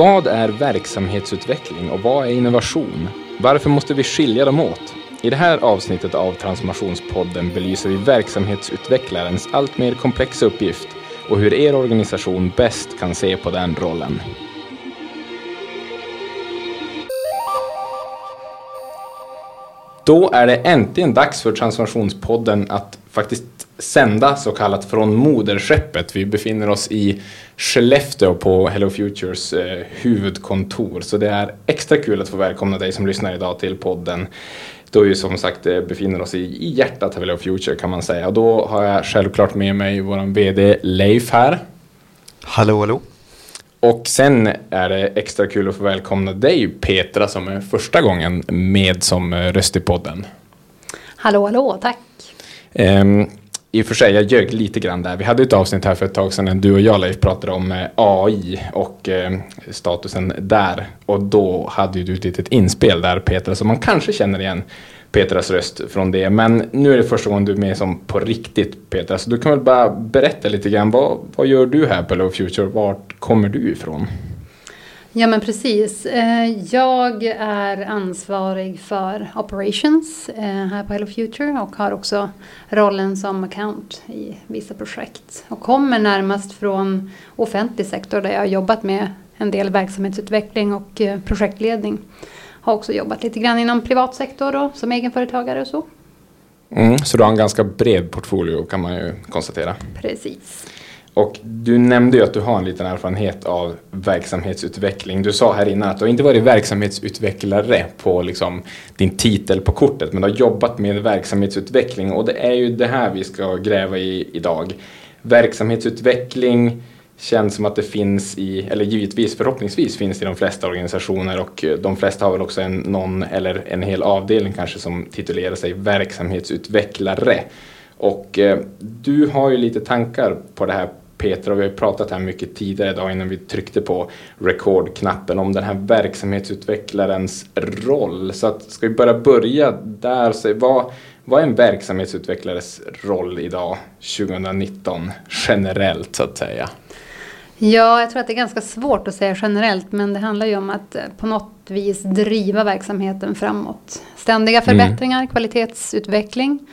Vad är verksamhetsutveckling och vad är innovation? Varför måste vi skilja dem åt? I det här avsnittet av Transformationspodden belyser vi verksamhetsutvecklarens allt mer komplexa uppgift och hur er organisation bäst kan se på den rollen. Då är det äntligen dags för Transformationspodden att faktiskt sända så kallat från moderskeppet. Vi befinner oss i Skellefteå på Hello Futures eh, huvudkontor. Så det är extra kul att få välkomna dig som lyssnar idag till podden. Då vi som sagt eh, befinner oss i, i hjärtat av Hello Future kan man säga. Och då har jag självklart med mig vår VD Leif här. Hallå hallå. Och sen är det extra kul att få välkomna dig Petra som är första gången med som eh, röst i podden. Hallå hallå, tack. Um, i och för sig, jag ljög lite grann där. Vi hade ett avsnitt här för ett tag sedan när du och jag Leif pratade om eh, AI och eh, statusen där. Och då hade ju du ett litet inspel där Petra, så man kanske känner igen Petras röst från det. Men nu är det första gången du är med som på riktigt Petra, så du kan väl bara berätta lite grann. Vad, vad gör du här på Low Future? Vart kommer du ifrån? Ja men precis. Eh, jag är ansvarig för operations eh, här på Hello Future och har också rollen som account i vissa projekt. Och kommer närmast från offentlig sektor där jag har jobbat med en del verksamhetsutveckling och eh, projektledning. Har också jobbat lite grann inom privat sektor och som egenföretagare och så. Mm, så du har en ganska bred portfolio kan man ju konstatera. Precis. Och du nämnde ju att du har en liten erfarenhet av verksamhetsutveckling. Du sa här innan att du har inte varit verksamhetsutvecklare på liksom din titel på kortet, men du har jobbat med verksamhetsutveckling och det är ju det här vi ska gräva i idag. Verksamhetsutveckling känns som att det finns i, eller givetvis förhoppningsvis finns i de flesta organisationer och eh, de flesta har väl också en, någon eller en hel avdelning kanske som titulerar sig verksamhetsutvecklare. Och eh, du har ju lite tankar på det här Petra, och vi har pratat här mycket tidigare idag innan vi tryckte på rekordknappen om den här verksamhetsutvecklarens roll. Så att, ska vi bara börja där, så vad, vad är en verksamhetsutvecklares roll idag 2019 generellt så att säga? Ja, jag tror att det är ganska svårt att säga generellt, men det handlar ju om att eh, på något vis driva verksamheten framåt. Ständiga mm. förbättringar, mm. kvalitetsutveckling.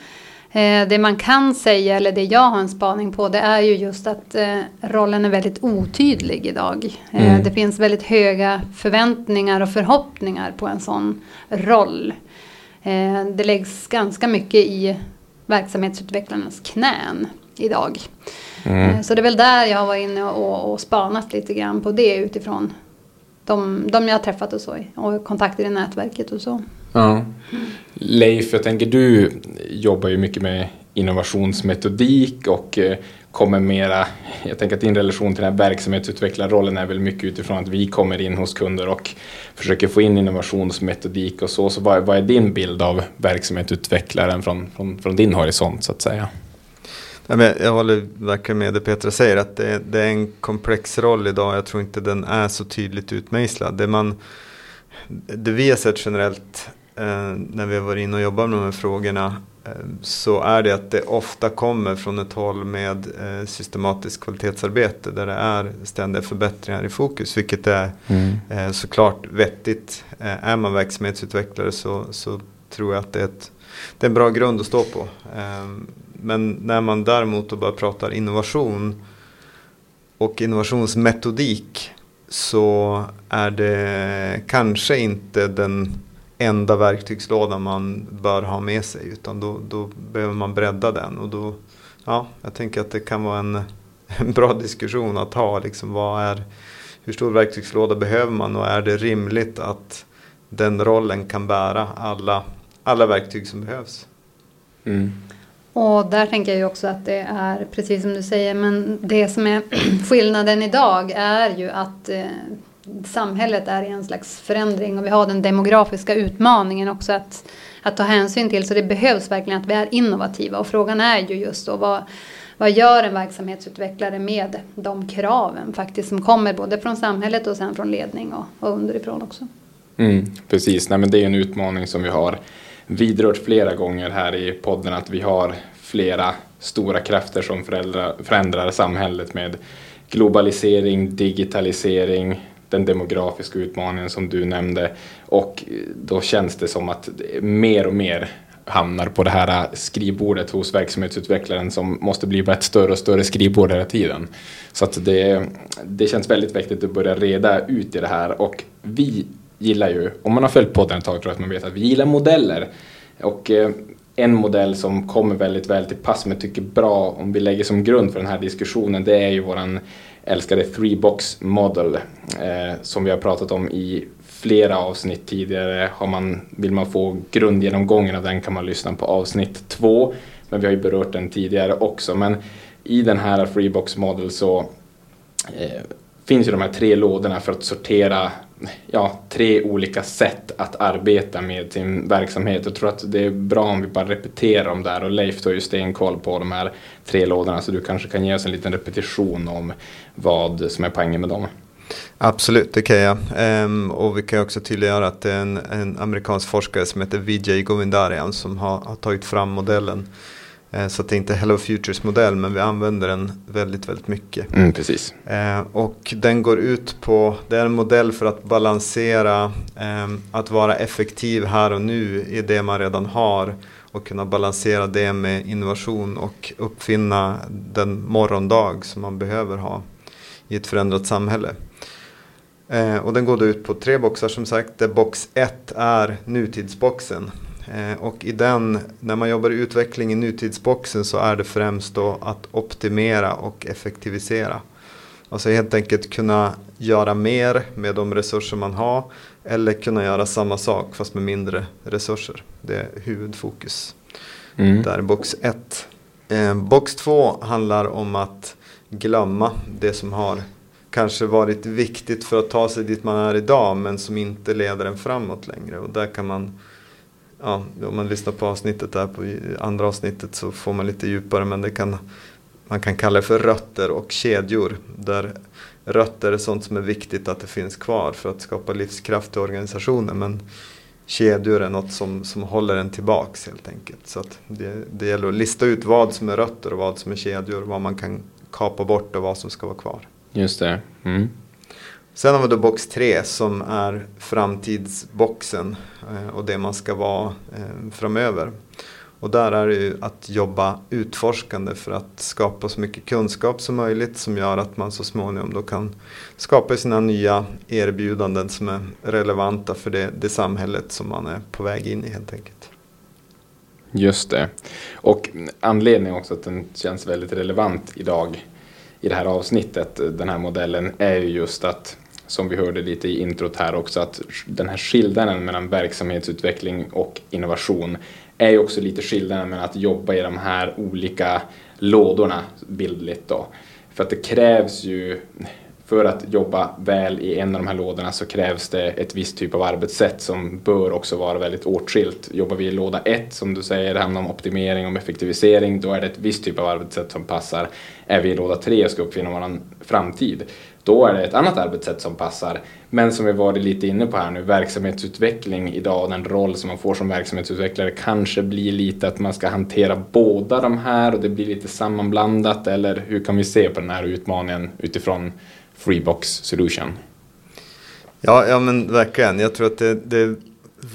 Eh, det man kan säga, eller det jag har en spaning på, det är ju just att eh, rollen är väldigt otydlig idag. Eh, mm. Det finns väldigt höga förväntningar och förhoppningar på en sån roll. Det läggs ganska mycket i verksamhetsutvecklarnas knän idag. Mm. Så det är väl där jag har varit inne och, och spanat lite grann på det utifrån de, de jag har träffat och så och kontakter i nätverket och så. Ja. Leif, jag tänker du jobbar ju mycket med innovationsmetodik och eh, kommer mera, jag tänker att din relation till den här verksamhetsutvecklarrollen är väl mycket utifrån att vi kommer in hos kunder och försöker få in innovationsmetodik och så. Så vad, vad är din bild av verksamhetsutvecklaren från, från, från din horisont så att säga? Jag håller verkligen med det Petra säger att det, det, är en komplex roll idag. Jag tror inte den är så tydligt utmejslad. Det, man, det vi har sett generellt när vi har varit inne och jobbat med de här frågorna eh, så är det att det ofta kommer från ett håll med eh, systematiskt kvalitetsarbete där det är ständiga förbättringar i fokus. Vilket är mm. eh, såklart vettigt. Eh, är man verksamhetsutvecklare så, så tror jag att det är, ett, det är en bra grund att stå på. Men när man däremot bara pratar innovation och innovationsmetodik så är det kanske inte den enda verktygslådan man bör ha med sig utan då, då behöver man bredda den och då, ja, jag tänker att det kan vara en, en bra diskussion att ha. Liksom, vad är, hur stor verktygslåda behöver man och är det rimligt att den rollen kan bära alla, alla verktyg som behövs? Mm. Och där tänker jag ju också att det är precis som du säger, men det som är skillnaden idag är ju att eh, samhället är i en slags förändring och vi har den demografiska utmaningen också att, att ta hänsyn till. Så det behövs verkligen att vi är innovativa och frågan är ju just då vad, vad gör en verksamhetsutvecklare med de kraven faktiskt som kommer både från samhället och sen från ledning och, och underifrån också. Mm, precis, Nej, men det är en utmaning som vi har vidrört flera gånger här i podden att vi har flera stora krafter som förändrar, förändrar samhället med globalisering, digitalisering, den demografiska utmaningen som du nämnde och då känns det som att mer och mer hamnar på det här skrivbordet hos verksamhetsutvecklaren som måste bli ett större och större skrivbord hela tiden. Så att det, det känns väldigt viktigt att börja reda ut i det här och vi gillar ju, om man har följt podden ett tag tror jag att man vet att vi gillar modeller. Och eh, en modell som kommer väldigt väl till pass, men tycker bra om vi lägger som grund för den här diskussionen, det är ju våran älskade Three Box Model eh, som vi har pratat om i flera avsnitt tidigare. Har man, vill man få grundgenomgången av den kan man lyssna på avsnitt två. Men vi har ju berört den tidigare också. Men i den här Freebox Model så eh, finns ju de här tre lådorna för att sortera ja, tre olika sätt att arbeta med sin verksamhet. Jag tror att det är bra om vi bara repeterar dem där och Leif har ju stenkoll på de här tre lådorna så du kanske kan ge oss en liten repetition om vad som är poängen med dem. Absolut, det kan jag. Um, och vi kan också tydliggöra att det är en, en amerikansk forskare som heter Vijay Govindarian som har, har tagit fram modellen. Uh, så det är inte Hello Futures modell men vi använder den väldigt, väldigt mycket. Mm, precis. Uh, och den går ut på, det är en modell för att balansera um, att vara effektiv här och nu i det man redan har och kunna balansera det med innovation och uppfinna den morgondag som man behöver ha i ett förändrat samhälle. Eh, och den går då ut på tre boxar som sagt. Där box 1 är nutidsboxen. Eh, och i den, när man jobbar i utveckling i nutidsboxen så är det främst då att optimera och effektivisera. Alltså helt enkelt kunna göra mer med de resurser man har eller kunna göra samma sak fast med mindre resurser. Det är huvudfokus. Mm. Där är box 1. Eh, box 2 handlar om att glömma det som har kanske varit viktigt för att ta sig dit man är idag men som inte leder en framåt längre. Och där kan man, ja, om man lyssnar på avsnittet där på andra avsnittet så får man lite djupare men det kan, man kan kalla det för rötter och kedjor. Där rötter är sånt som är viktigt att det finns kvar för att skapa livskraft i organisationen. Men kedjor är något som, som håller en tillbaks helt enkelt. Så det, det gäller att lista ut vad som är rötter och vad som är kedjor. Vad man kan kapa bort och vad som ska vara kvar. Just det. Mm. Sen har vi då box 3 som är framtidsboxen eh, och det man ska vara eh, framöver. Och där är det ju att jobba utforskande för att skapa så mycket kunskap som möjligt som gör att man så småningom då kan skapa sina nya erbjudanden som är relevanta för det, det samhället som man är på väg in i helt enkelt. Just det. Och anledningen också att den känns väldigt relevant idag i det här avsnittet, den här modellen, är ju just att som vi hörde lite i introt här också, att den här skillnaden mellan verksamhetsutveckling och innovation är ju också lite skillnaden mellan att jobba i de här olika lådorna bildligt då. För att det krävs ju för att jobba väl i en av de här lådorna så krävs det ett visst typ av arbetssätt som bör också vara väldigt åtskilt. Jobbar vi i låda 1 som du säger, det handlar om optimering och effektivisering, då är det ett visst typ av arbetssätt som passar. Är vi i låda 3 och ska uppfinna vår framtid, då är det ett annat arbetssätt som passar. Men som vi varit lite inne på här nu, verksamhetsutveckling idag, och den roll som man får som verksamhetsutvecklare kanske blir lite att man ska hantera båda de här och det blir lite sammanblandat eller hur kan vi se på den här utmaningen utifrån Freebox Solution. Ja, ja men verkligen. Jag tror att det, det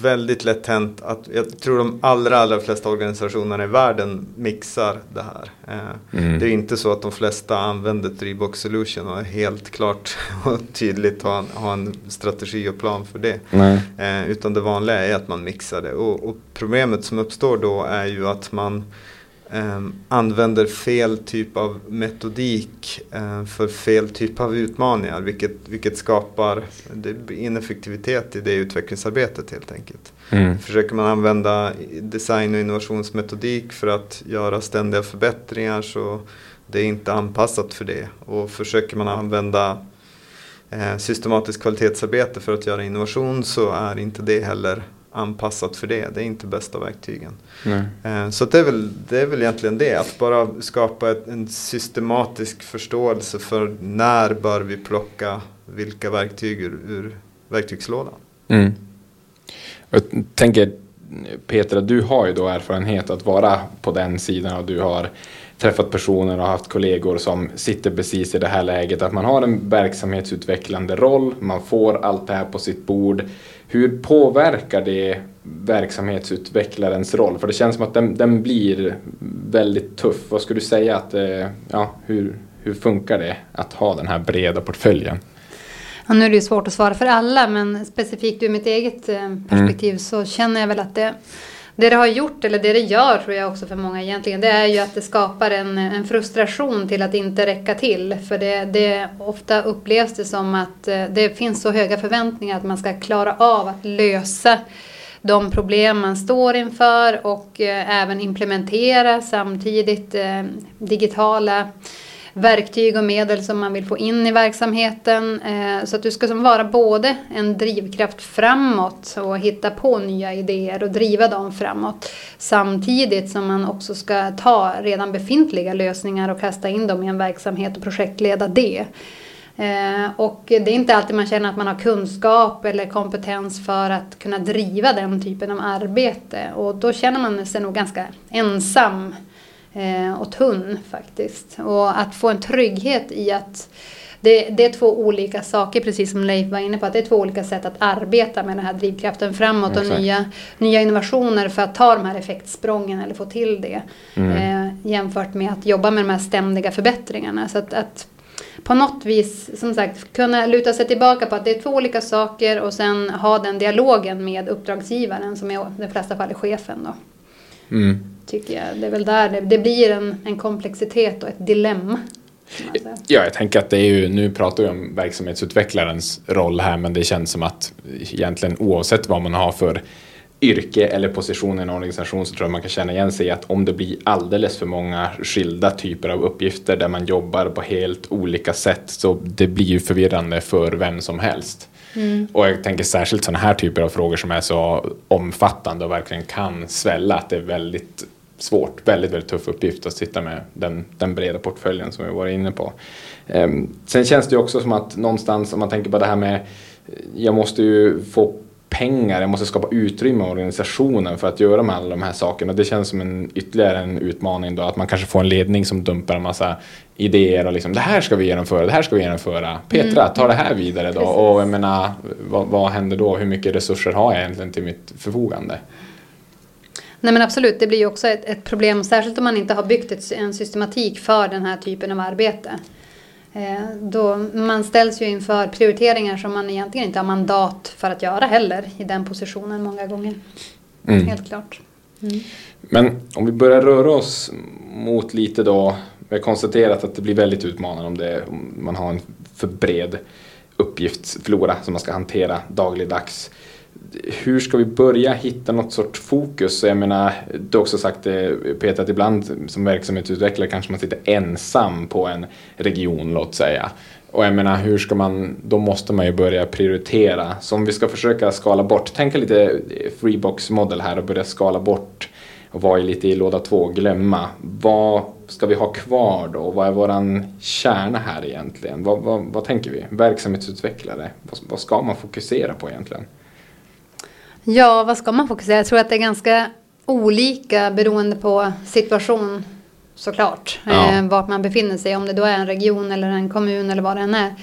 väldigt lätt hänt att jag tror de allra, allra flesta organisationerna i världen mixar det här. Eh, mm. Det är inte så att de flesta använder Freebox Solution och helt klart och tydligt har en, har en strategi och plan för det. Eh, utan det vanliga är att man mixar det. Och, och problemet som uppstår då är ju att man använder fel typ av metodik eh, för fel typ av utmaningar. Vilket, vilket skapar ineffektivitet i det utvecklingsarbetet helt enkelt. Mm. Försöker man använda design och innovationsmetodik för att göra ständiga förbättringar så det är inte anpassat för det. Och försöker man använda eh, systematiskt kvalitetsarbete för att göra innovation så är inte det heller anpassat för det. Det är inte bästa verktygen. Eh, så det är, väl, det är väl egentligen det. Att bara skapa ett, en systematisk förståelse för när bör vi plocka vilka verktyg ur, ur verktygslådan. Mm. Jag tänker Petra, du har ju då erfarenhet att vara på den sidan och du har träffat personer och haft kollegor som sitter precis i det här läget att man har en verksamhetsutvecklande roll, man får allt det här på sitt bord. Hur påverkar det verksamhetsutvecklarens roll? För det känns som att den, den blir väldigt tuff. Vad skulle du säga att, eh, ja, hur, hur funkar det att ha den här breda portföljen? Ja, nu är det ju svårt att svara för alla, men specifikt ur mitt eget eh, perspektiv mm. så känner jag väl att det det det har gjort, eller det det gör tror jag också för många egentligen, det är ju att det skapar en, en frustration till att inte räcka till. För det, det ofta upplevs det som att eh, det finns så höga förväntningar att man ska klara av att lösa de problem man står inför och eh, även implementera samtidigt eh, digitala verktyg och medel som man vill få in i verksamheten. Eh, så att du ska som vara både en drivkraft framåt och hitta på nya idéer och driva dem framåt. Samtidigt som man också ska ta redan befintliga lösningar och kasta in dem i en verksamhet och projektleda det. Eh, och det är inte alltid man känner att man har kunskap eller kompetens för att kunna driva den typen av arbete. Och då känner man sig nog ganska ensam och tunn faktiskt. Och att få en trygghet i att det, det, är två olika saker, precis som Leif var inne på. Att det är två olika sätt att arbeta med den här drivkraften framåt Exakt. och nya, nya innovationer för att ta de här effektsprången eller få till det. Mm. Eh, jämfört med att jobba med de här ständiga förbättringarna. Så att, att på något vis, som sagt, kunna luta sig tillbaka på att det är två olika saker och sen ha den dialogen med uppdragsgivaren som i de flesta fall är chefen. Då. Mm tycker jag. Det är väl där det, det blir en, en komplexitet och ett dilemma. Ja, jag tänker att det är ju, nu pratar vi om verksamhetsutvecklarens roll här, men det känns som att egentligen oavsett vad man har för yrke eller position i en organisation så tror jag man kan känna igen sig i att om det blir alldeles för många skilda typer av uppgifter där man jobbar på helt olika sätt så det blir ju förvirrande för vem som helst. Mm. Och jag tänker särskilt sådana här typer av frågor som är så omfattande och verkligen kan svälla att det är väldigt svårt, väldigt, väldigt tuff uppgift att sitta med den, den breda portföljen som vi var inne på. Ehm, sen känns det ju också som att någonstans om man tänker på det här med eh, jag måste ju få pengar, jag måste skapa utrymme i organisationen för att göra med alla de här sakerna. Det känns som en ytterligare en utmaning då att man kanske får en ledning som dumpar en massa idéer och liksom det här ska vi genomföra, det här ska vi genomföra. Petra, mm. ta det här vidare då. Precis. Och jag menar, vad, vad händer då? Hur mycket resurser har jag egentligen till mitt förfogande? Nej men absolut, det blir ju också ett, ett problem, särskilt om man inte har byggt ett, en systematik för den här typen av arbete. Eh, då man ställs ju inför prioriteringar som man egentligen inte har mandat för att göra heller i den positionen många gånger. Mm. Helt klart. Mm. Men om vi börjar röra oss mot lite då, vi har konstaterat att det blir väldigt utmanande om, det, om man har en för bred uppgiftsflora som man ska hantera dagligdags hur ska vi börja hitta något sorts fokus? Jag menar, du har också sagt det Peter, att ibland som verksamhetsutvecklare kanske man sitter ensam på en region, låt säga. Och jag menar, hur ska man, då måste man ju börja prioritera. Så om vi ska försöka skala bort, tänka lite freebox model här och börja skala bort och vara lite i låda två, glömma. Vad ska vi ha kvar då? Vad är våran kärna här egentligen? Vad, vad, vad tänker vi? Verksamhetsutvecklare, vad, vad ska man fokusera på egentligen? Ja, vad ska man fokusera? Jag tror att det är ganska olika beroende på situation såklart. Ja. Eh, vart man befinner sig, om det då är en region eller en kommun eller vad det än är.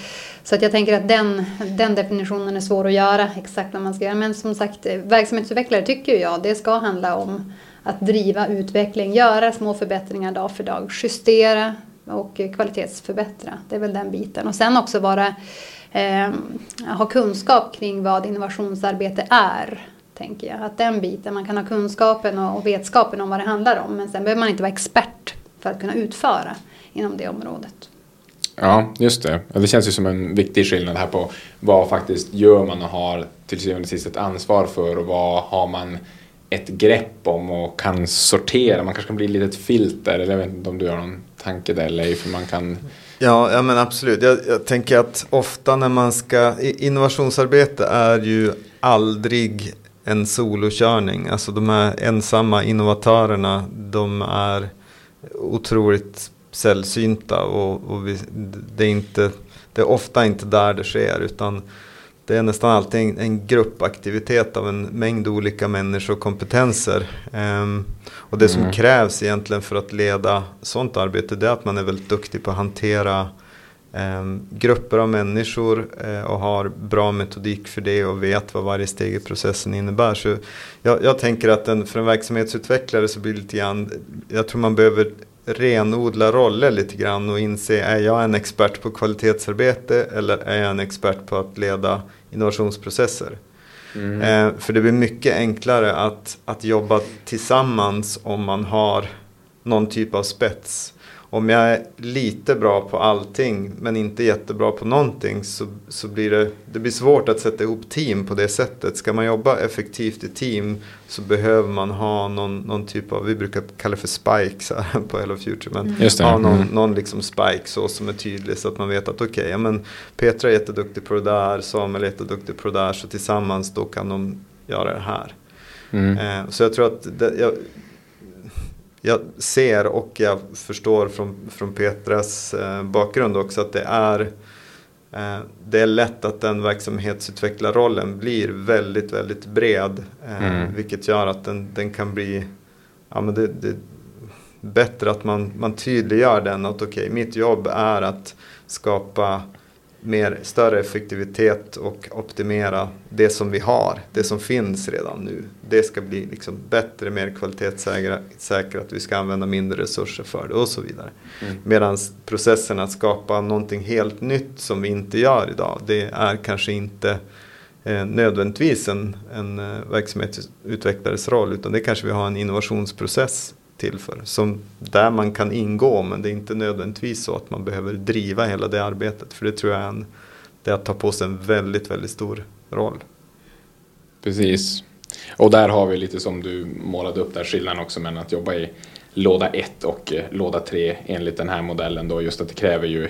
Så att jag tänker att den, den definitionen är svår att göra exakt vad man ska göra. Men som sagt, verksamhetsutvecklare tycker jag det ska handla om att driva utveckling, göra små förbättringar dag för dag, justera och kvalitetsförbättra. Det är väl den biten. Och sen också vara eh, ha kunskap kring vad innovationsarbete är. Tänker jag. Att den biten, man kan ha kunskapen och, och vetskapen om vad det handlar om men sen behöver man inte vara expert för att kunna utföra inom det området. Ja, just det. Det känns ju som en viktig skillnad här på vad faktiskt gör man och har till syvende och sist ett ansvar för och vad har man ett grepp om och kan sortera. Man kanske kan bli ett litet filter, eller jag vet inte om du har någon tanke där Leif, man kan Ja, ja men absolut. Jag, jag, tänker att ofta när man ska, innovationsarbete är ju aldrig en solokörning. Alltså de här ensamma innovatörerna, de är otroligt sällsynta och, och vi, det, är inte, det är ofta inte där det sker utan det är nästan alltid en, en, gruppaktivitet av en mängd olika människor och kompetenser. Um, och det som mm. krävs egentligen för att leda sånt arbete det är att man är väldigt duktig på att hantera um, grupper av människor uh, och har bra metodik för det och vet vad varje steg i processen innebär. Så jag, jag tänker att en, för en verksamhetsutvecklare så blir det lite grann, jag tror man behöver renodla roller lite grann och inse, är jag en expert på kvalitetsarbete eller är jag en expert på att leda innovationsprocesser? Mm. Eh, för det blir mycket enklare att, att jobba tillsammans om man har någon typ av spets om jag är lite bra på allting men inte jättebra på någonting så, så blir det, det blir svårt att sätta ihop team på det sättet. Ska man jobba effektivt i team så behöver man ha någon, någon typ av, vi brukar kalla det för spikes här på Hello Future, men ha någon, mm. någon liksom spike så som är tydlig så att man vet att okej, okay, ja, men Petra är jätteduktig på det där, Samuel är jätteduktig på det där så tillsammans då kan de göra det här. Mm. Eh, så jag tror att det, jag, jag ser och jag förstår från, från Petras eh, bakgrund också att det är eh, det är lätt att den verksamhetsutvecklarrollen blir väldigt, väldigt bred. Eh, mm. Vilket gör att den, den kan bli ja, men det, det, bättre att man, man tydliggör den att okej, okay, mitt jobb är att skapa mer, större effektivitet och optimera det som vi har, det som finns redan nu. Det ska bli liksom bättre, mer kvalitetssäkrat, vi ska använda mindre resurser för det och så vidare. Mm. Medan processen att skapa någonting helt nytt som vi inte gör idag, det är kanske inte eh, nödvändigtvis en, en eh, verksamhetsutvecklares roll utan det kanske vi har en innovationsprocess till för. Som där man kan ingå men det är inte nödvändigtvis så att man behöver driva hela det arbetet. För det tror jag är, en, det är att ta på sig en väldigt, väldigt stor roll. Precis. Och där har vi lite som du målade upp där skillnaden också mellan att jobba i låda 1 och eh, låda 3 enligt den här modellen då just att det kräver ju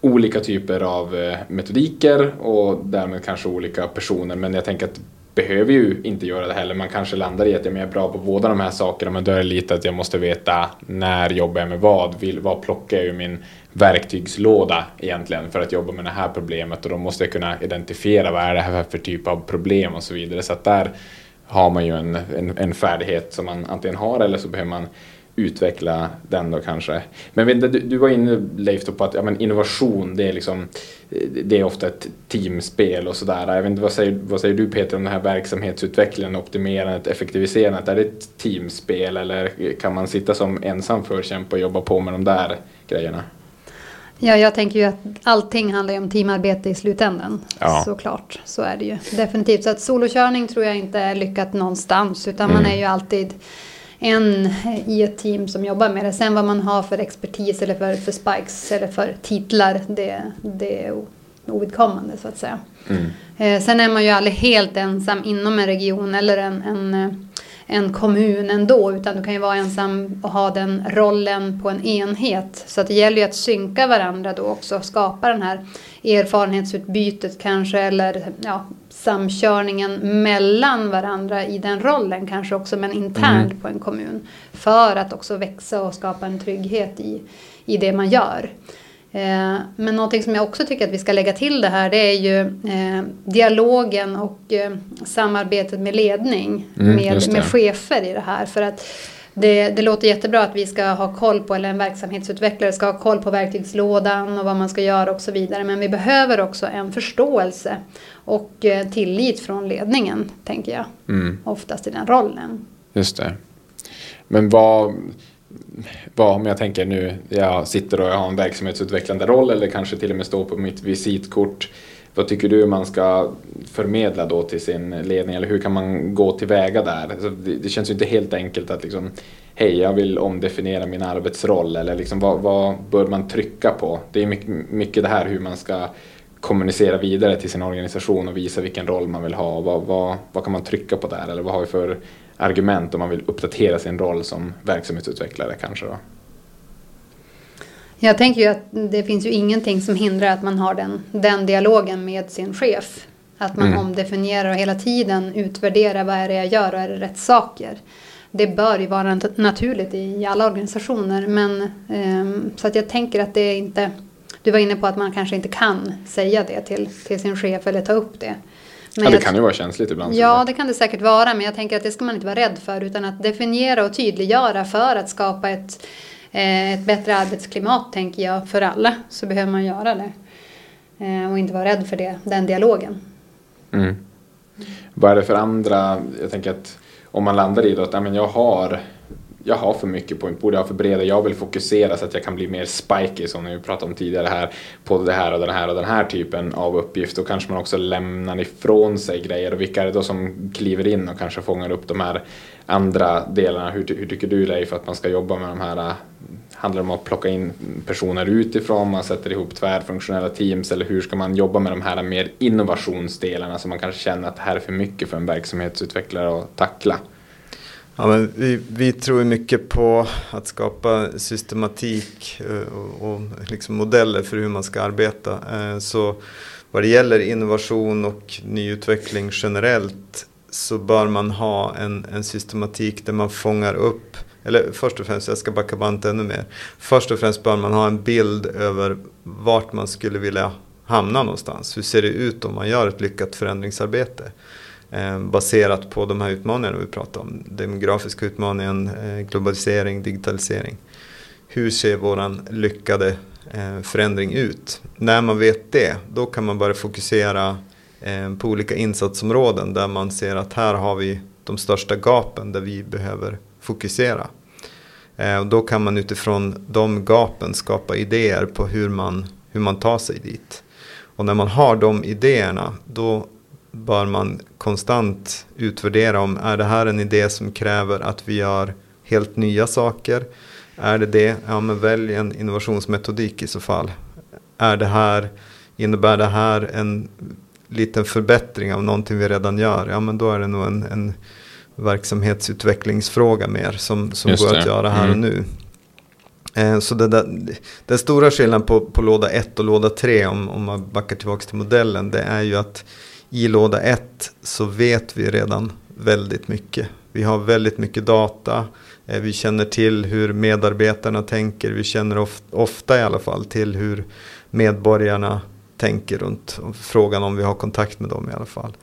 olika typer av eh, metodiker och därmed kanske olika personer men jag tänker att behöver ju inte göra det heller. Man kanske landar i att jag är bra på båda de här sakerna men då är det lite att jag måste veta när jobbar jag med vad? Vill, vad plockar jag ur min verktygslåda egentligen för att jobba med det här problemet och då måste jag kunna identifiera vad är det här för typ av problem och så vidare. Så att där har man ju en, en, en färdighet som man antingen har eller så behöver man utveckla den då kanske. Men du, du var inne Leif på att ja, men innovation det är, liksom, det är ofta ett teamspel och sådär. Jag vet inte, vad, säger, vad säger du Peter om den här verksamhetsutvecklingen, optimerandet, effektiviserandet? Är det ett teamspel eller kan man sitta som ensam förkämpe och jobba på med de där grejerna? Ja, jag tänker ju att allting handlar ju om teamarbete i slutändan. Ja. Såklart, så är det ju. Definitivt. Så att solokörning tror jag inte är lyckat någonstans. Utan mm. man är ju alltid en i ett team som jobbar med det. Sen vad man har för expertis eller för, för spikes eller för titlar, det, det är ovidkommande så att säga. Mm. Eh, sen är man ju aldrig helt ensam inom en region eller en, en, eh, en kommun ändå, utan du kan ju vara ensam och ha den rollen på en enhet. Så att det gäller ju att synka varandra då också, skapa den här erfarenhetsutbytet kanske, eller ja, samkörningen mellan varandra i den rollen kanske också men internt mm. på en kommun. För att också växa och skapa en trygghet i, i det man gör. Eh, men någonting som jag också tycker att vi ska lägga till det här det är ju eh, dialogen och eh, samarbetet med ledning mm, med, med chefer i det här. För att det, det, låter jättebra att vi ska ha koll på, eller en verksamhetsutvecklare ska ha koll på verktygslådan och vad man ska göra och så vidare. Men vi behöver också en förståelse och tillit från ledningen, tänker jag. Mm. Oftast i den rollen. Just det. Men vad, vad, om jag tänker nu, jag sitter och jag har en verksamhetsutvecklande roll eller kanske till och med står på mitt visitkort. Vad tycker du man ska förmedla då till sin ledning eller hur kan man gå tillväga där? Alltså det, det, känns ju inte helt enkelt att liksom, hej jag vill omdefiniera min arbetsroll eller liksom, vad, vad bör man trycka på? Det är mycket, mycket det här hur man ska kommunicera vidare till sin organisation och visa vilken roll man vill ha. Vad, vad, vad kan man trycka på där eller vad har vi för argument om man vill uppdatera sin roll som verksamhetsutvecklare kanske? Då? Jag tänker ju att det finns ju ingenting som hindrar att man har den, den dialogen med sin chef. Att man mm. omdefinierar och hela tiden utvärderar vad är det jag gör och är det rätt saker. Det bör ju vara naturligt i alla organisationer men um, så att jag tänker att det är inte Du var inne på att man kanske inte kan säga det till, till sin chef eller ta upp det. Men ja, det kan ju vara känsligt ibland. Ja, det kan det säkert vara, men jag tänker att det ska man inte vara rädd för utan att definiera och tydliggöra för att skapa ett, eh, ett bättre arbetsklimat, tänker jag, för alla. Så behöver man göra det. Eh, och inte vara rädd för det, den dialogen. Mm. Vad är det för andra, jag tänker att om man landar i det att ja, jag har jag har för mycket på mitt bord, jag har för breda, jag vill fokusera så att jag kan bli mer spiky som vi pratade om tidigare här på det här och den här och den här typen av uppgift. Då kanske man också lämnar ifrån sig grejer och vilka är det då som kliver in och kanske fångar upp de här andra delarna. Hur, hur tycker du Leif att man ska jobba med de här äh, Handlar det om att plocka in personer utifrån, man sätter ihop tvärfunktionella teams eller hur ska man jobba med de här mer innovationsdelarna som man kanske känner att det här är för mycket för en verksamhetsutvecklare att tackla? Ja, men vi, vi tror mycket på att skapa systematik eh, och, och liksom modeller för hur man ska arbeta. Eh, så vad det gäller innovation och nyutveckling generellt så bör man ha en, en systematik där man fångar upp eller först och främst, jag ska backa bandet ännu mer. Först och främst bör man ha en bild över vart man skulle vilja hamna någonstans. Hur ser det ut om man gör ett lyckat förändringsarbete? Eh, baserat på de här utmaningarna vi pratar om. Demografiska utmaningen, eh, globalisering, digitalisering. Hur ser våran lyckade eh, förändring ut? När man vet det, då kan man börja fokusera på olika insatsområden där man ser att här har vi de största gapen där vi behöver fokusera. Och då kan man utifrån de gapen skapa idéer på hur man, hur man tar sig dit. Och när man har de idéerna då bör man konstant utvärdera om är det här en idé som kräver att vi gör helt nya saker. Är det det, ja men välj en innovationsmetodik i så fall. Är det här, innebär det här en liten förbättring av någonting vi redan gör? Ja men då är det nog en, en verksamhetsutvecklingsfråga mer som, som går att göra här mm. och nu. Eh, så det där, den stora skillnaden på, på låda 1 och låda 3 om, om man backar tillbaka till modellen det är ju att i låda 1 så vet vi redan väldigt mycket. Vi har väldigt mycket data. Eh, vi känner till hur medarbetarna tänker. Vi känner of, ofta i alla fall till hur medborgarna tänker runt frågan om vi har kontakt med dem i alla fall.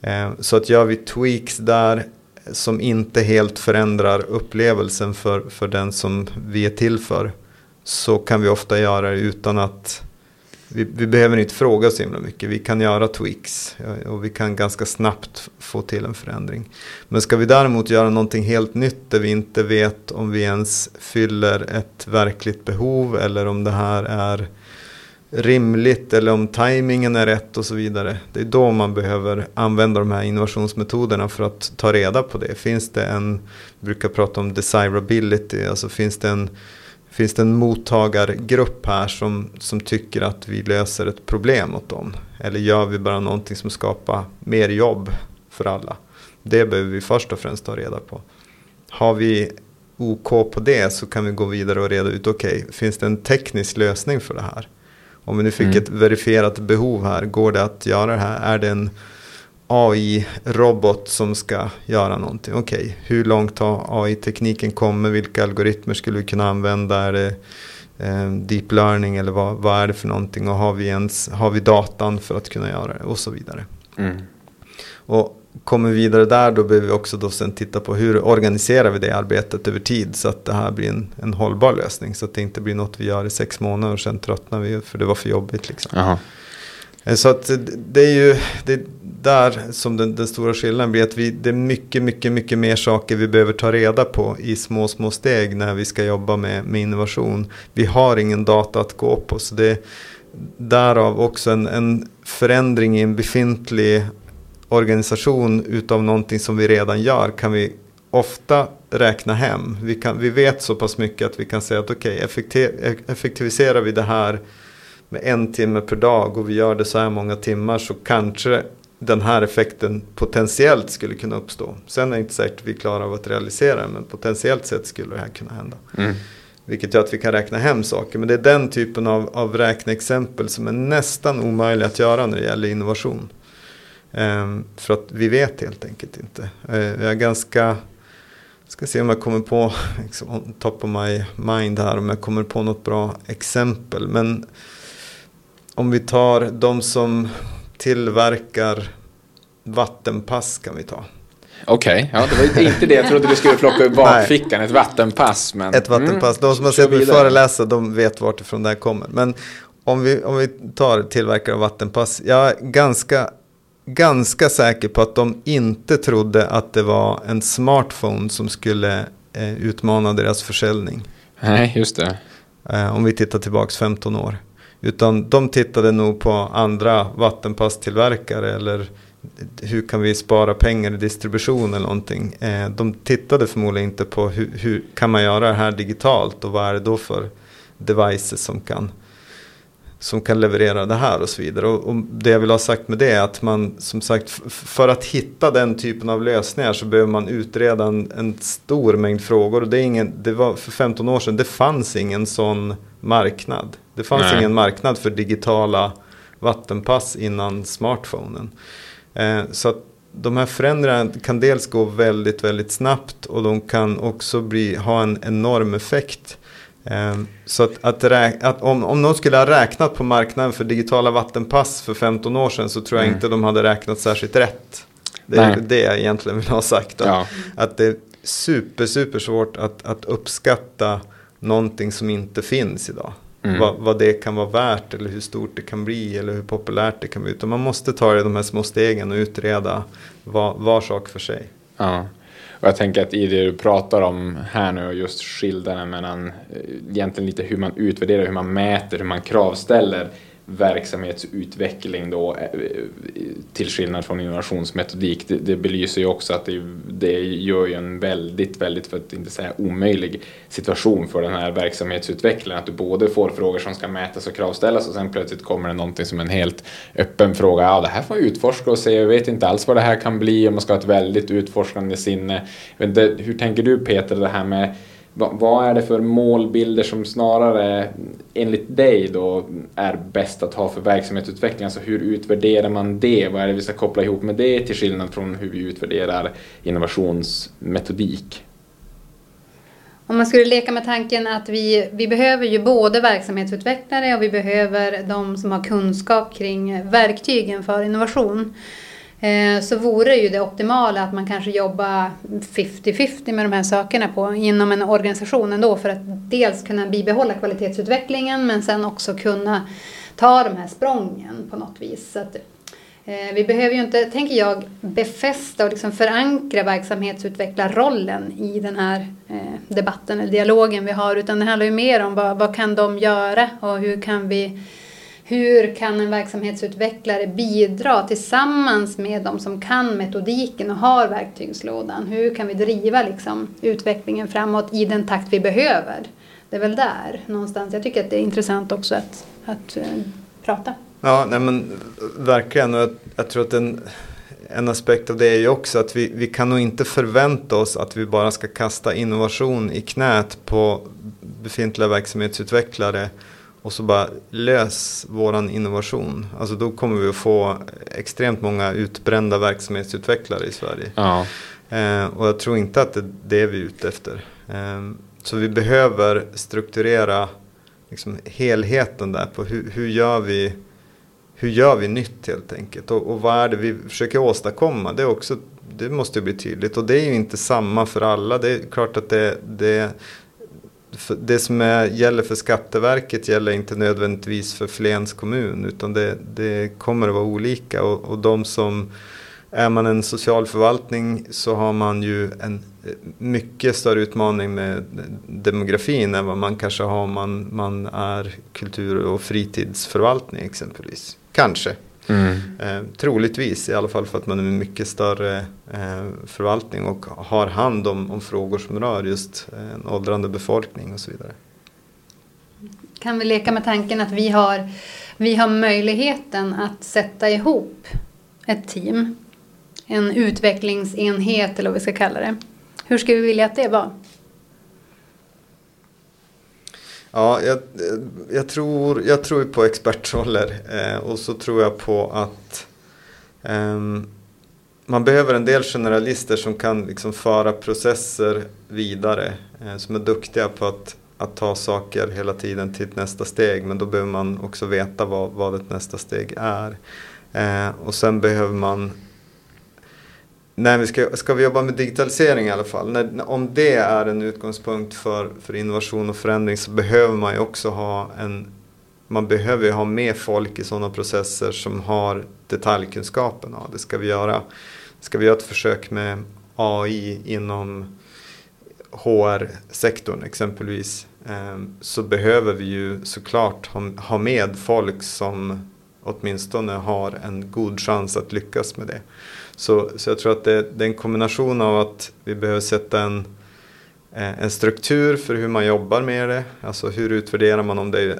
Eh, så att gör vi tweaks där som inte helt förändrar upplevelsen för, för den som vi är till för. Så kan vi ofta göra det utan att vi, vi, behöver inte fråga så himla mycket. Vi kan göra tweaks och vi kan ganska snabbt få till en förändring. Men ska vi däremot göra någonting helt nytt där vi inte vet om vi ens fyller ett verkligt behov eller om det här är rimligt eller om tajmingen är rätt och så vidare. Det är då man behöver använda de här innovationsmetoderna för att ta reda på det. Finns det en, vi brukar prata om desirability, alltså finns det en, finns det en mottagargrupp här som, som tycker att vi löser ett problem åt dem? Eller gör vi bara någonting som skapar mer jobb för alla? Det behöver vi först och främst ta reda på. Har vi OK på det så kan vi gå vidare och reda ut, okej, okay, finns det en teknisk lösning för det här? Om vi nu fick mm. ett verifierat behov här, går det att göra det här? Är det en AI-robot som ska göra någonting? Okej, okay. hur långt har AI-tekniken kommit? Vilka algoritmer skulle vi kunna använda? Är det eh, deep learning eller vad, vad, är det för någonting? Och har vi, ens, har vi datan för att kunna göra det? Och så vidare. Mm. Och kommer vidare där då behöver vi också då sen titta på hur organiserar vi det arbetet över tid så att det här blir en, en hållbar lösning. Så att det inte blir något vi gör i sex månader och sen tröttnar vi för det var för jobbigt. Liksom. Aha. Eh, så att det är ju det där som den, den, stora skillnaden blir att vi, det är mycket, mycket, mycket mer saker vi behöver ta reda på i små, små steg när vi ska jobba med, med innovation. Vi har ingen data att gå på så det är därav också en, en förändring i en befintlig organisation utav någonting som vi redan gör kan vi ofta räkna hem. Vi, kan, vi vet så pass mycket att vi kan säga att okej, okay, effektiviserar vi det här med en timme per dag och vi gör det så här många timmar så kanske den här effekten potentiellt skulle kunna uppstå. Sen är det inte säkert att vi klarar av att realisera det men potentiellt sett skulle det här kunna hända. Mm. Vilket gör att vi kan räkna hem saker. Men det är den typen av, av räkneexempel som är nästan omöjliga att göra när det gäller innovation. Um, för att vi vet helt enkelt inte. Uh, jag är ganska, ska se om jag kommer på, liksom, top of my mind här, om jag kommer på något bra exempel. Men om vi tar de som tillverkar vattenpass kan vi ta. Okej, okay. ja, det var inte det jag trodde du skulle plocka ur bakfickan, ett vattenpass. Men... Ett vattenpass, mm. de som har sett mig föreläsa de vet vartifrån det här kommer. Men om vi, om vi tar tillverkare av vattenpass, jag är ganska, ganska säker på att de inte trodde att det var en smartphone som skulle eh, utmana deras försäljning. Nej, just det. Eh, om vi tittar tillbaka 15 år. Utan de tittade nog på andra vattenpasstillverkare eller hur kan vi spara pengar i distribution eller någonting. Eh, de tittade förmodligen inte på hur, hur, kan man göra det här digitalt och vad är det då för devices som kan, som kan leverera det här och så vidare. Och, och det jag vill ha sagt med det är att man som sagt för att hitta den typen av lösningar så behöver man utreda en, en stor mängd frågor. Och det, är ingen, det var för 15 år sedan, det fanns ingen sån marknad. Det fanns Nej. ingen marknad för digitala vattenpass innan smartphonen. Eh, så att de här förändringarna kan dels gå väldigt, väldigt snabbt och de kan också bli, ha en enorm effekt. Eh, så att, att, att om, om någon skulle ha räknat på marknaden för digitala vattenpass för 15 år sedan så tror jag mm. inte de hade räknat särskilt rätt. Det är Nej. det jag egentligen vill ha sagt. Att, ja. att det är super, super svårt att, att uppskatta någonting som inte finns idag. Mm. Vad, vad, det kan vara värt eller hur stort det kan bli eller hur populärt det kan bli. Utan man måste ta det de här små stegen och utreda var, var sak för sig. Ja. Och jag tänker att i det du pratar om här nu och just skillnaden mellan eh, egentligen lite hur man utvärderar, hur man mäter, hur man kravställer verksamhetsutveckling då eh, eh, till skillnad från innovationsmetodik. Det, det belyser ju också att det, det gör ju en väldigt, väldigt, för att inte säga omöjlig situation för den här verksamhetsutvecklingen. Att du både får frågor som ska mätas och kravställas och sen plötsligt kommer det någonting som en helt öppen fråga. Ja, det här får jag utforska och se. Jag vet inte alls vad det här kan bli och man ska ha ett väldigt utforskande sinne. Hur tänker du Peter, det här med vad är det för målbilder som snarare enligt dig då är bäst att ha för verksamhetsutveckling? Alltså hur utvärderar man det? Vad är det vi ska koppla ihop med det till skillnad från hur vi utvärderar innovationsmetodik? Om man skulle leka med tanken att vi, vi behöver ju både verksamhetsutvecklare och vi behöver de som har kunskap kring verktygen för innovation. Eh, så vore ju det optimala att man kanske jobbar 50-50 med de här sakerna på, inom en organisation ändå för att dels kunna bibehålla kvalitetsutvecklingen men sen också kunna ta de här sprången på något vis. Så att, eh, vi behöver ju inte, tänker jag, befästa och liksom förankra verksamhetsutvecklarrollen i den här eh, debatten eller dialogen vi har utan det handlar ju mer om vad, vad kan de göra och hur kan vi hur kan en verksamhetsutvecklare bidra tillsammans med de som kan metodiken och har verktygslådan? Hur kan vi driva liksom, utvecklingen framåt i den takt vi behöver? Det är väl där någonstans. Jag tycker att det är intressant också att, att uh, prata. Ja, nej men verkligen. Jag, jag tror att en, en aspekt av det är ju också att vi, vi kan nog inte förvänta oss att vi bara ska kasta innovation i knät på befintliga verksamhetsutvecklare och så bara lös våran innovation. Alltså då kommer vi att få extremt många utbrända verksamhetsutvecklare i Sverige. Ja. Eh, och jag tror inte att det är det vi är ute efter. Eh, så vi behöver strukturera liksom helheten där på hur, hur, gör vi hur gör vi nytt helt enkelt och, och vad är det vi försöker åstadkomma. Det, är också, det måste bli tydligt och det är ju inte samma för alla. Det är klart att det, det det som är, gäller för Skatteverket gäller inte nödvändigtvis för Flens kommun utan det, det kommer att vara olika och, och de som är man en socialförvaltning så har man ju en eh, mycket större utmaning med demografin än vad man kanske har om man, man är kultur och fritidsförvaltning exempelvis. Kanske. Mm. Eh, troligtvis, i alla fall för att man är en mycket större eh, förvaltning och har hand om, om frågor som rör just eh, en åldrande befolkning och så vidare. Kan vi leka med tanken att vi har, vi har möjligheten att sätta ihop ett team, en utvecklingsenhet eller vad vi ska kalla det. Hur skulle vi vilja att det var? Ja, jag, jag, tror, jag tror på expertroller eh, och så tror jag på att eh, man behöver en del generalister som kan liksom föra processer vidare. Eh, som är duktiga på att att ta saker hela tiden till ett nästa steg men då behöver man också veta vad, vad ett nästa steg är. Eh, och sen behöver man Nej, vi ska, ska vi jobba med digitalisering i alla fall. När, om det är en utgångspunkt för, för innovation och förändring så behöver man ju också ha en man behöver ju ha med folk i sådana processer som har detaljkunskapen. Ja, det ska vi göra. Ska vi göra ett försök med AI inom HR-sektorn exempelvis ehm, så behöver vi ju såklart ha med folk som åtminstone har en god chans att lyckas med det. Så, så jag tror att det, det är en kombination av att vi behöver sätta en eh, en struktur för hur man jobbar med det. Alltså hur utvärderar man om det är eh,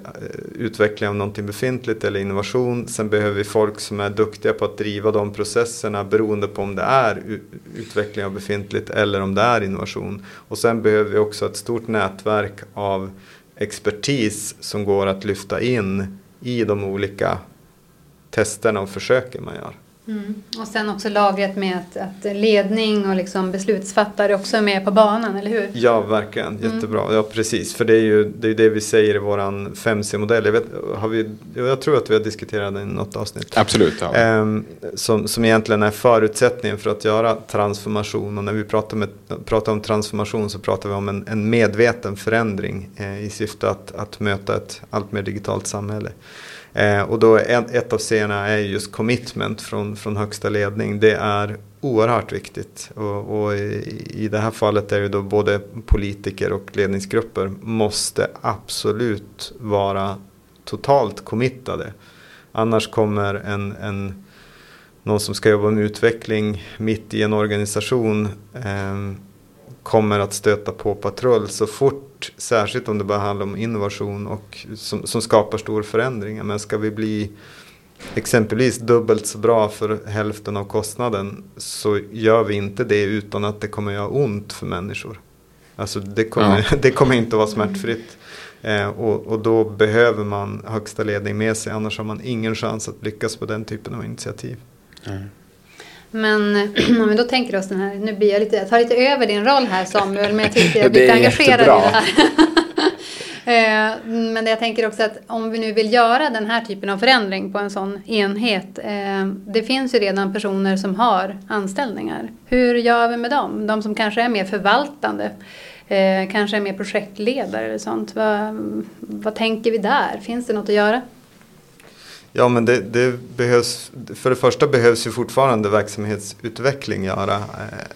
utveckling av någonting befintligt eller innovation. Sen behöver vi folk som är duktiga på att driva de processerna beroende på om det är utveckling av befintligt eller om det är innovation. Och sen behöver vi också ett stort nätverk av expertis som går att lyfta in i de olika testerna och försöken man gör. Mm. Och sen också lagret med att, att, ledning och liksom beslutsfattare också är med på banan, eller hur? Ja, verkligen. Mm. Jättebra. Mm. Ja, precis. För det är ju det, är det vi säger i vår 5C-modell. Jag, jag tror att vi har diskuterat den i något avsnitt. Absolut. Ja. Ehm, som, som egentligen är förutsättningen för att göra transformation. Och när vi pratar, med, pratar om transformation så pratar vi om en, en medveten förändring eh, i syfte att, att möta ett allt mer digitalt samhälle. Eh, och då ett, ett av scenerna är just commitment från, från högsta ledning. Det är oerhört viktigt. Och, och i, i, det här fallet är det då både politiker och ledningsgrupper måste absolut vara totalt committade. Annars kommer en, en, någon som ska jobba med utveckling mitt i en organisation eh, kommer att stöta på patrull så fort, särskilt om det bara handlar om innovation och som, som skapar stor förändring. Men ska vi bli exempelvis dubbelt så bra för hälften av kostnaden så gör vi inte det utan att det kommer göra ont för människor. Alltså det kommer, ja. det kommer inte att vara smärtfritt. Eh, och, och, då behöver man högsta ledning med sig annars har man ingen chans att lyckas med den typen av initiativ. Mm. Men om vi då tänker oss den här, nu blir jag lite, jag tar lite över din roll här Samuel, men jag tycker jag blir lite engagerad i det här. Eh, men jag tänker också att om vi nu vill göra den här typen av förändring på en sån enhet. Eh, det finns ju redan personer som har anställningar. Hur gör vi med dem? De som kanske är mer förvaltande. Eh, kanske är mer projektledare eller sånt. Vad, vad tänker vi där? Finns det något att göra? Ja, men det, det, behövs, för det första behövs ju fortfarande verksamhetsutveckling göra, eh,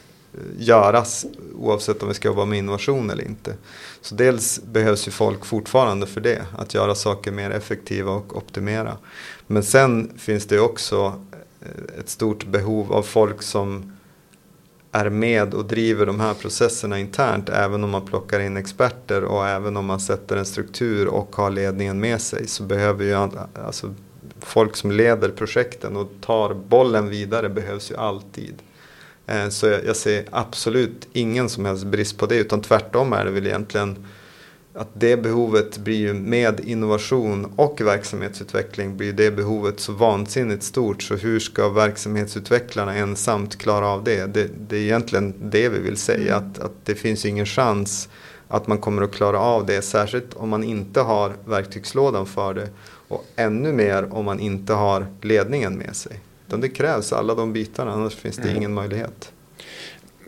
göras oavsett om vi ska jobba med innovation eller inte. Så dels behövs ju folk fortfarande för det, att göra saker mer effektiva och optimera. Men sen finns det också eh, ett stort behov av folk som är med och driver de här processerna internt även om man plockar in experter och även om man sätter en struktur och har ledningen med sig så behöver ju alltså, folk som leder projekten och tar bollen vidare behövs ju alltid. Eh, så jag ser absolut ingen som helst brist på det utan tvärtom är det väl egentligen att det behovet blir ju med innovation och verksamhetsutveckling blir det behovet så vansinnigt stort så hur ska verksamhetsutvecklarna ensamt klara av det? Det, det är egentligen det vi vill säga mm. att, att det finns ingen chans att man kommer att klara av det särskilt om man inte har verktygslådan för det och ännu mer om man inte har ledningen med sig. Utan det krävs alla de bitarna, annars finns det mm. ingen möjlighet.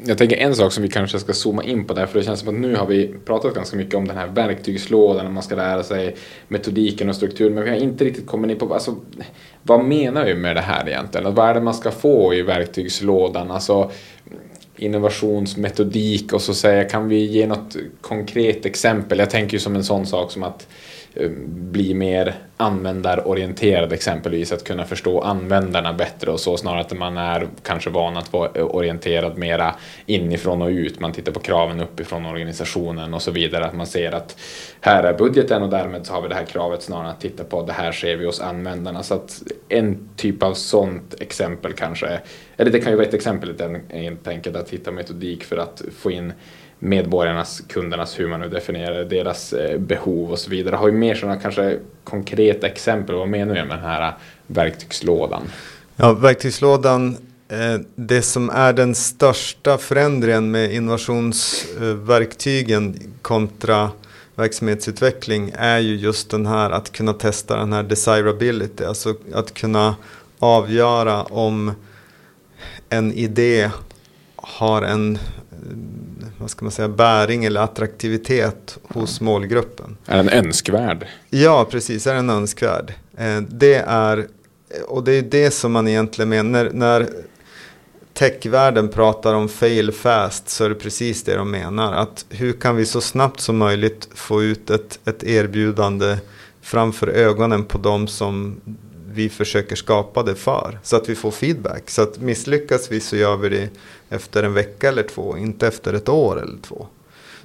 Jag tänker en sak som vi kanske ska zooma in på där, för det känns som att nu har vi pratat ganska mycket om den här verktygslådan, och man ska lära sig metodiken och strukturen, men vi har inte riktigt kommit in på alltså, vad menar vi med det här egentligen? Vad är det man ska få i verktygslådan? Alltså, innovationsmetodik och så säga, kan vi ge något konkret exempel? Jag tänker ju som en sån sak som att Eh, bli mer användarorienterad exempelvis, att kunna förstå användarna bättre och så snarare att man är kanske van att vara eh, orienterad mera inifrån och ut. Man tittar på kraven uppifrån organisationen och så vidare, att man ser att här är budgeten och därmed så har vi det här kravet snarare att titta på det här ser vi hos användarna. Så att en typ av sånt exempel kanske, eller det kan ju vara ett exempel helt enkelt att hitta metodik för att få in medborgarnas, kundernas, hur man nu definierar deras eh, behov och så vidare. Har vi mer sådana kanske konkreta exempel? Vad menar du med den här eh, verktygslådan? Ja, verktygslådan, eh, det som är den största förändringen med innovationsverktygen kontra verksamhetsutveckling är ju just den här att kunna testa den här desirability, alltså att kunna avgöra om en idé har en vad ska man säga, bäring eller attraktivitet hos målgruppen. Är den önskvärd? Ja, precis. Är den önskvärd? Eh, det är, och det är det som man egentligen menar. När techvärlden pratar om fail fast så är det precis det de menar. Att hur kan vi så snabbt som möjligt få ut ett, ett erbjudande framför ögonen på de som vi försöker skapa det för. Så att vi får feedback. Så att misslyckas vi så gör vi det efter en vecka eller två, inte efter ett år eller två.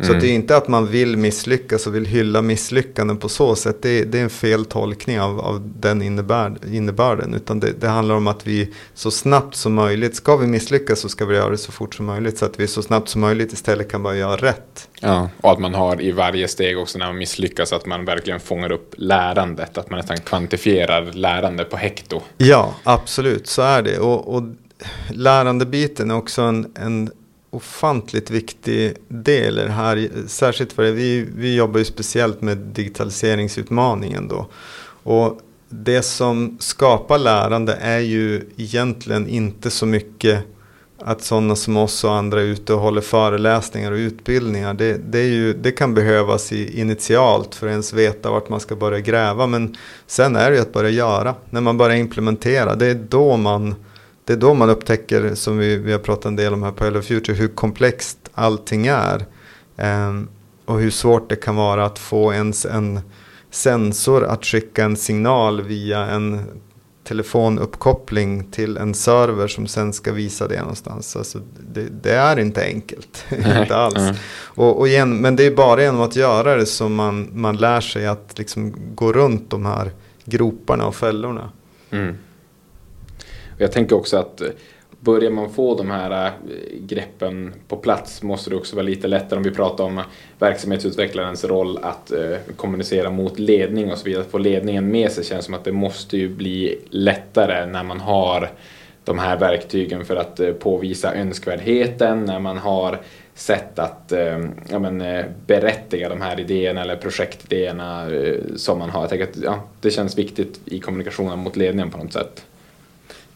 Så mm. det är inte att man vill misslyckas och vill hylla misslyckanden på så sätt. Det, det är en fel tolkning av, av den innebörd, innebörden. Utan det, det, handlar om att vi så snabbt som möjligt, ska vi misslyckas så ska vi göra det så fort som möjligt. Så att vi så snabbt som möjligt istället kan börja göra rätt. Ja, och att man har i varje steg också när man misslyckas att man verkligen fångar upp lärandet. Att man nästan kvantifierar lärande på hekto. Ja, absolut, så är det. Och, och lärandebiten är också en, en ofantligt viktig del i det här. Särskilt för det, vi, vi jobbar ju speciellt med digitaliseringsutmaningen då. Och det som skapar lärande är ju egentligen inte så mycket att sådana som oss och andra är ute och håller föreläsningar och utbildningar. Det, det, är ju, det kan behövas i, initialt för att ens veta vart man ska börja gräva. Men sen är det ju att börja göra. När man börjar implementera, det är då man det är då man upptäcker, som vi, vi har pratat en del om här på Hello Future, hur komplext allting är. Um, och hur svårt det kan vara att få ens en sensor att skicka en signal via en telefonuppkoppling till en server som sen ska visa det någonstans. Alltså det, det är inte enkelt. inte alls. Mm. Och, och igen, men det är bara genom att göra det som man, man lär sig att liksom gå runt de här groparna och fällorna. Mm. Jag tänker också att eh, börjar man få de här eh, greppen på plats måste det också vara lite lättare om vi pratar om verksamhetsutvecklarens roll att eh, kommunicera mot ledning och så vidare. Att få ledningen med sig känns som att det måste ju bli lättare när man har de här verktygen för att påvisa önskvärdheten, när man har sätt att ja, men, berättiga de här idéerna eller projektidéerna som man har. Jag tänker att ja, det känns viktigt i kommunikationen mot ledningen på något sätt.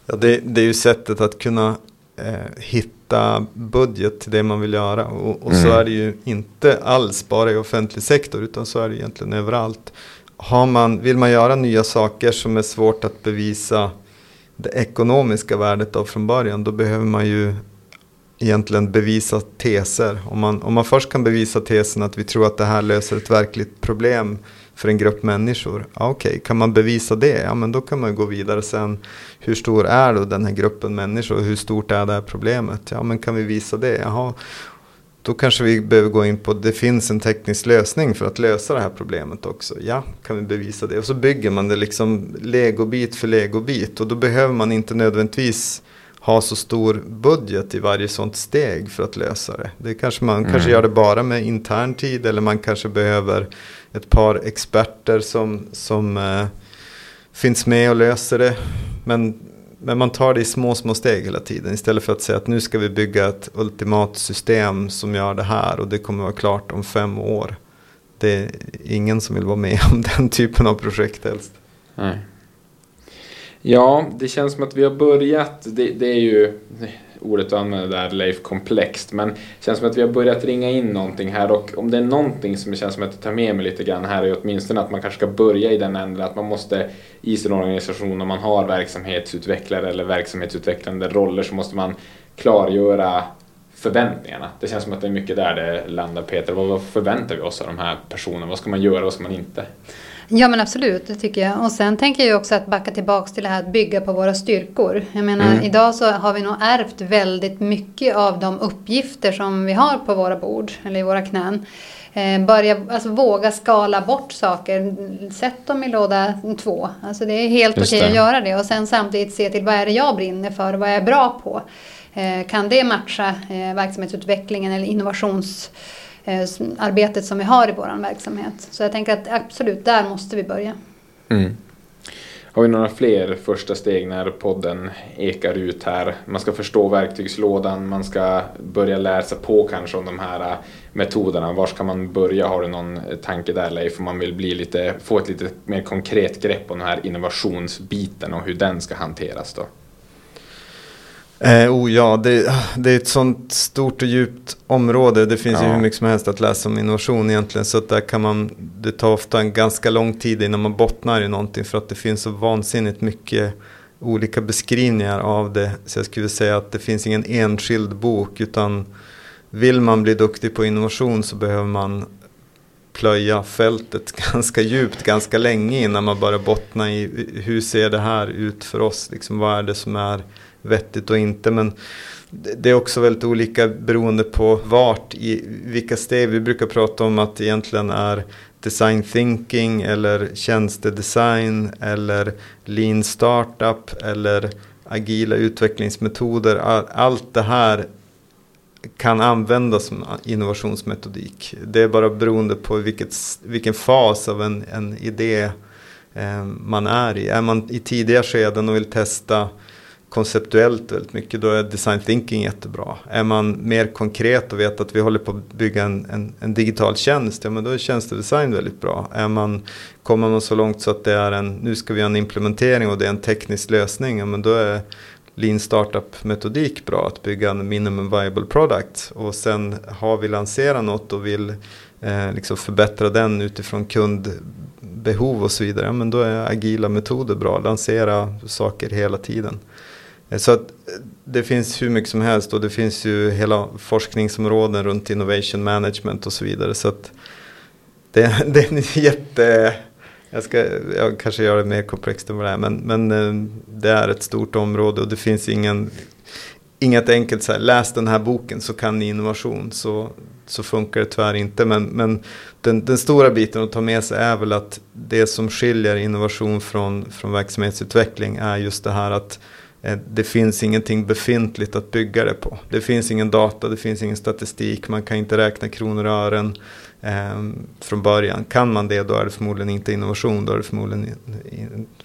Ja, det, det är ju sättet att kunna eh, hitta budget till det man vill göra. Och, och mm. så är det ju inte alls bara i offentlig sektor utan så är det egentligen överallt. Har man, vill man göra nya saker som är svårt att bevisa det ekonomiska värdet av från början då behöver man ju egentligen bevisa teser. Om man, om man först kan bevisa tesen att vi tror att det här löser ett verkligt problem för en grupp människor. Ja, Okej, okay. kan man bevisa det? Ja, men då kan man gå vidare sen. Hur stor är då den här gruppen människor? Hur stort är det här problemet? Ja, men kan vi visa det? Jaha. Då kanske vi behöver gå in på att det finns en teknisk lösning för att lösa det här problemet också. Ja, kan vi bevisa det? Och så bygger man det liksom legobit för legobit. Och då behöver man inte nödvändigtvis ha så stor budget i varje sånt steg för att lösa det. Det kanske man mm. kanske gör det bara med intern tid eller man kanske behöver ett par experter som, som eh, finns med och löser det. Men, men man tar det i små, små steg hela tiden. Istället för att säga att nu ska vi bygga ett ultimat system som gör det här och det kommer vara klart om fem år. Det är ingen som vill vara med om den typen av projekt helst. Nej. Ja, det känns som att vi har börjat, det, det är ju ordet du använder där, Leif, komplext. Men det känns som att vi har börjat ringa in någonting här och om det är någonting som det känns som att jag tar med mig lite grann här är åtminstone att man kanske ska börja i den änden att man måste i sin organisation om man har verksamhetsutvecklare eller verksamhetsutvecklande roller så måste man klargöra förväntningarna. Det känns som att det är mycket där det landar Peter. Vad förväntar vi oss av de här personerna? Vad ska man göra och vad ska man inte? Ja men absolut, det tycker jag. Och sen tänker jag också att backa tillbaka till det här att bygga på våra styrkor. Jag menar mm. idag så har vi nog ärvt väldigt mycket av de uppgifter som vi har på våra bord eller i våra knän. Eh, börja, alltså våga skala bort saker. Sätt dem i låda två. Alltså det är helt okej att göra det. Och sen samtidigt se till vad är det jag brinner för? Vad är jag bra på? Eh, kan det matcha eh, verksamhetsutvecklingen eller innovations Eh, arbetet som vi har i vår verksamhet. Så jag tänker att absolut, där måste vi börja. Mm. Har vi några fler första steg när podden ekar ut här? Man ska förstå verktygslådan, man ska börja läsa på kanske om de här eh, metoderna. Var ska man börja? Har du någon tanke där Leif? Om man vill bli lite, få ett lite mer konkret grepp om den här innovationsbiten och hur den ska hanteras då? Eh, oh ja, det, det, är ett sånt stort och djupt område. Det finns ja. ju hur mycket som helst att läsa om innovation egentligen. Så att där kan man, det tar ofta en ganska lång tid innan man bottnar i någonting. För att det finns så vansinnigt mycket olika beskrivningar av det. Så jag skulle säga att det finns ingen enskild bok. Utan vill man bli duktig på innovation så behöver man plöja fältet ganska djupt, ganska länge innan man börjar bottna i hur ser det här ut för oss? Liksom, vad är det som är vettigt och inte. Men det är också väldigt olika beroende på vart, i vilka steg. Vi brukar prata om att det egentligen är design thinking eller tjänstedesign eller lean startup eller agila utvecklingsmetoder. Allt det här kan användas som innovationsmetodik. Det är bara beroende på vilket, vilken fas av en, en idé eh, man är i. Är man i tidiga skeden och vill testa konceptuellt väldigt mycket, då är design thinking jättebra. Är man mer konkret och vet att vi håller på att bygga en, en, en digital tjänst, ja men då är tjänstedesign väldigt bra. Är man, kommer man så långt så att det är en, nu ska vi göra en implementering och det är en teknisk lösning, ja men då är lean startup metodik bra att bygga en minimum viable product. Och sen har vi lanserat något och vill eh, liksom förbättra den utifrån kundbehov och så vidare, ja, men då är agila metoder bra. Lansera saker hela tiden. Eh, så att eh, det finns hur mycket som helst och det finns ju hela forskningsområden runt innovation management och så vidare. Så att det, det är en jätte... Jag, ska, jag kanske gör det mer komplext än vad det är, men, men eh, det är ett stort område och det finns ingen, inget enkelt så här, läs den här boken så kan ni innovation. Så, så funkar det tyvärr inte. Men, men den, den, stora biten att ta med sig är väl att det som skiljer innovation från, från verksamhetsutveckling är just det här att det finns ingenting befintligt att bygga det på. Det finns ingen data, det finns ingen statistik, man kan inte räkna kronor och ören eh, från början. Kan man det då är det förmodligen inte innovation, då är det förmodligen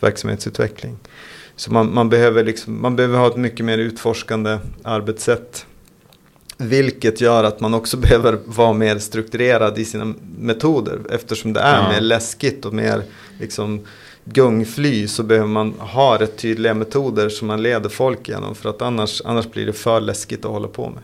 verksamhetsutveckling. Så man, man, behöver liksom, man behöver ha ett mycket mer utforskande arbetssätt. Vilket gör att man också behöver vara mer strukturerad i sina metoder eftersom det är ja. mer läskigt och mer liksom, gungfly så behöver man ha rätt tydliga metoder som man leder folk genom. För att annars, annars blir det för läskigt att hålla på med.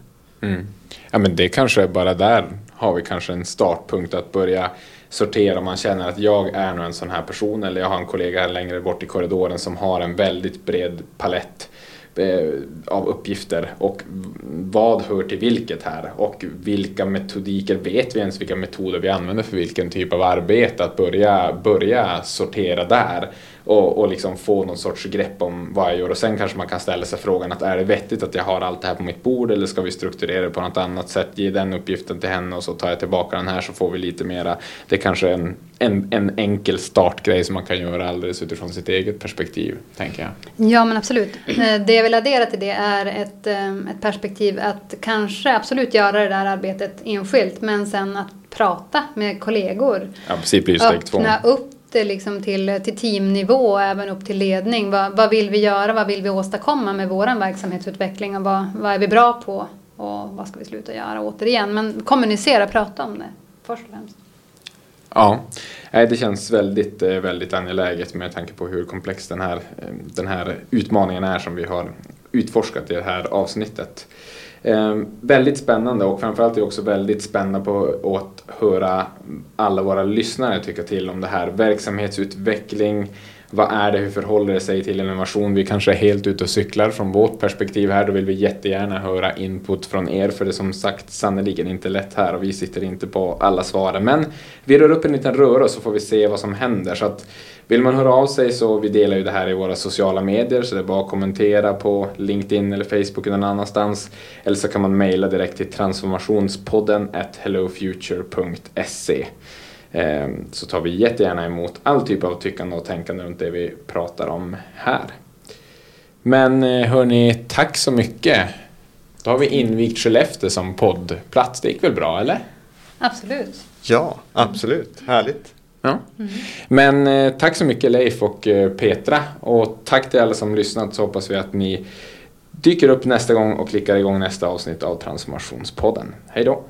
Mm. Ja men det kanske är bara där har vi kanske en startpunkt att börja sortera om man känner att jag är nog en sån här person eller jag har en kollega här längre bort i korridoren som har en väldigt bred palett Eh, Eh, av uppgifter och vad hör till vilket här och vilka metodiker, vet vi ens vilka metoder vi använder för vilken typ av arbete? Att börja, börja sortera där och, och liksom få någon sorts grepp om vad jag gör och sen kanske man kan ställa sig frågan att är det vettigt att jag har allt det här på mitt bord eller ska vi strukturera det på något annat sätt, ge den uppgiften till henne och så tar jag tillbaka den här så får vi lite mera, det är kanske är en, en, en enkel startgrej som man kan göra alldeles utifrån sitt eget perspektiv, tänker jag. Ja men absolut, eh, det jag vill addera till det är ett, eh, ett perspektiv att kanske absolut göra det där arbetet enskilt men sen att prata med kollegor. Ja, precis, blir steg två. Öppna upp liksom till, till teamnivå och även upp till ledning. Vad, vad vill vi göra? Vad vill vi åstadkomma med vår verksamhetsutveckling? Och vad, vad är vi bra på? Och vad ska vi sluta göra återigen? Men kommunicera, prata om det först och främst. Ja, det känns väldigt, eh, väldigt angeläget med tanke på hur komplex den här, eh, den här utmaningen är som vi har utforskat i det här avsnittet. Eh, väldigt spännande och framförallt är det också väldigt spännande på att höra alla våra lyssnare tycka till om det här. Verksamhetsutveckling, vad är det, hur förhåller det sig till innovation? Vi kanske är helt ute och cyklar från vårt perspektiv här, då vill vi jättegärna höra input från er, för det är som sagt sannerligen inte lätt här och vi sitter inte på alla svaren. Men vi rör upp en liten röra så får vi se vad som händer. Så att vill man höra av sig så vi delar ju det här i våra sociala medier så det är bara att kommentera på LinkedIn eller Facebook eller någon annanstans. Eller så kan man mejla direkt till transformationspodden at hellofuture.se ehm, så tar vi jättegärna emot all typ av tyckande och tänkande runt det vi pratar om här. Men eh, hörni, tack så mycket. Då har vi invigt Skellefteå som poddplats. Det gick väl bra, eller? Absolut. Ja, absolut. Härligt. Ja. Mm. Men eh, tack så mycket Leif och eh, Petra och tack till alla som lyssnat så hoppas vi att ni dyker upp nästa gång och klickar igång nästa avsnitt av Transformationspodden. Hej då!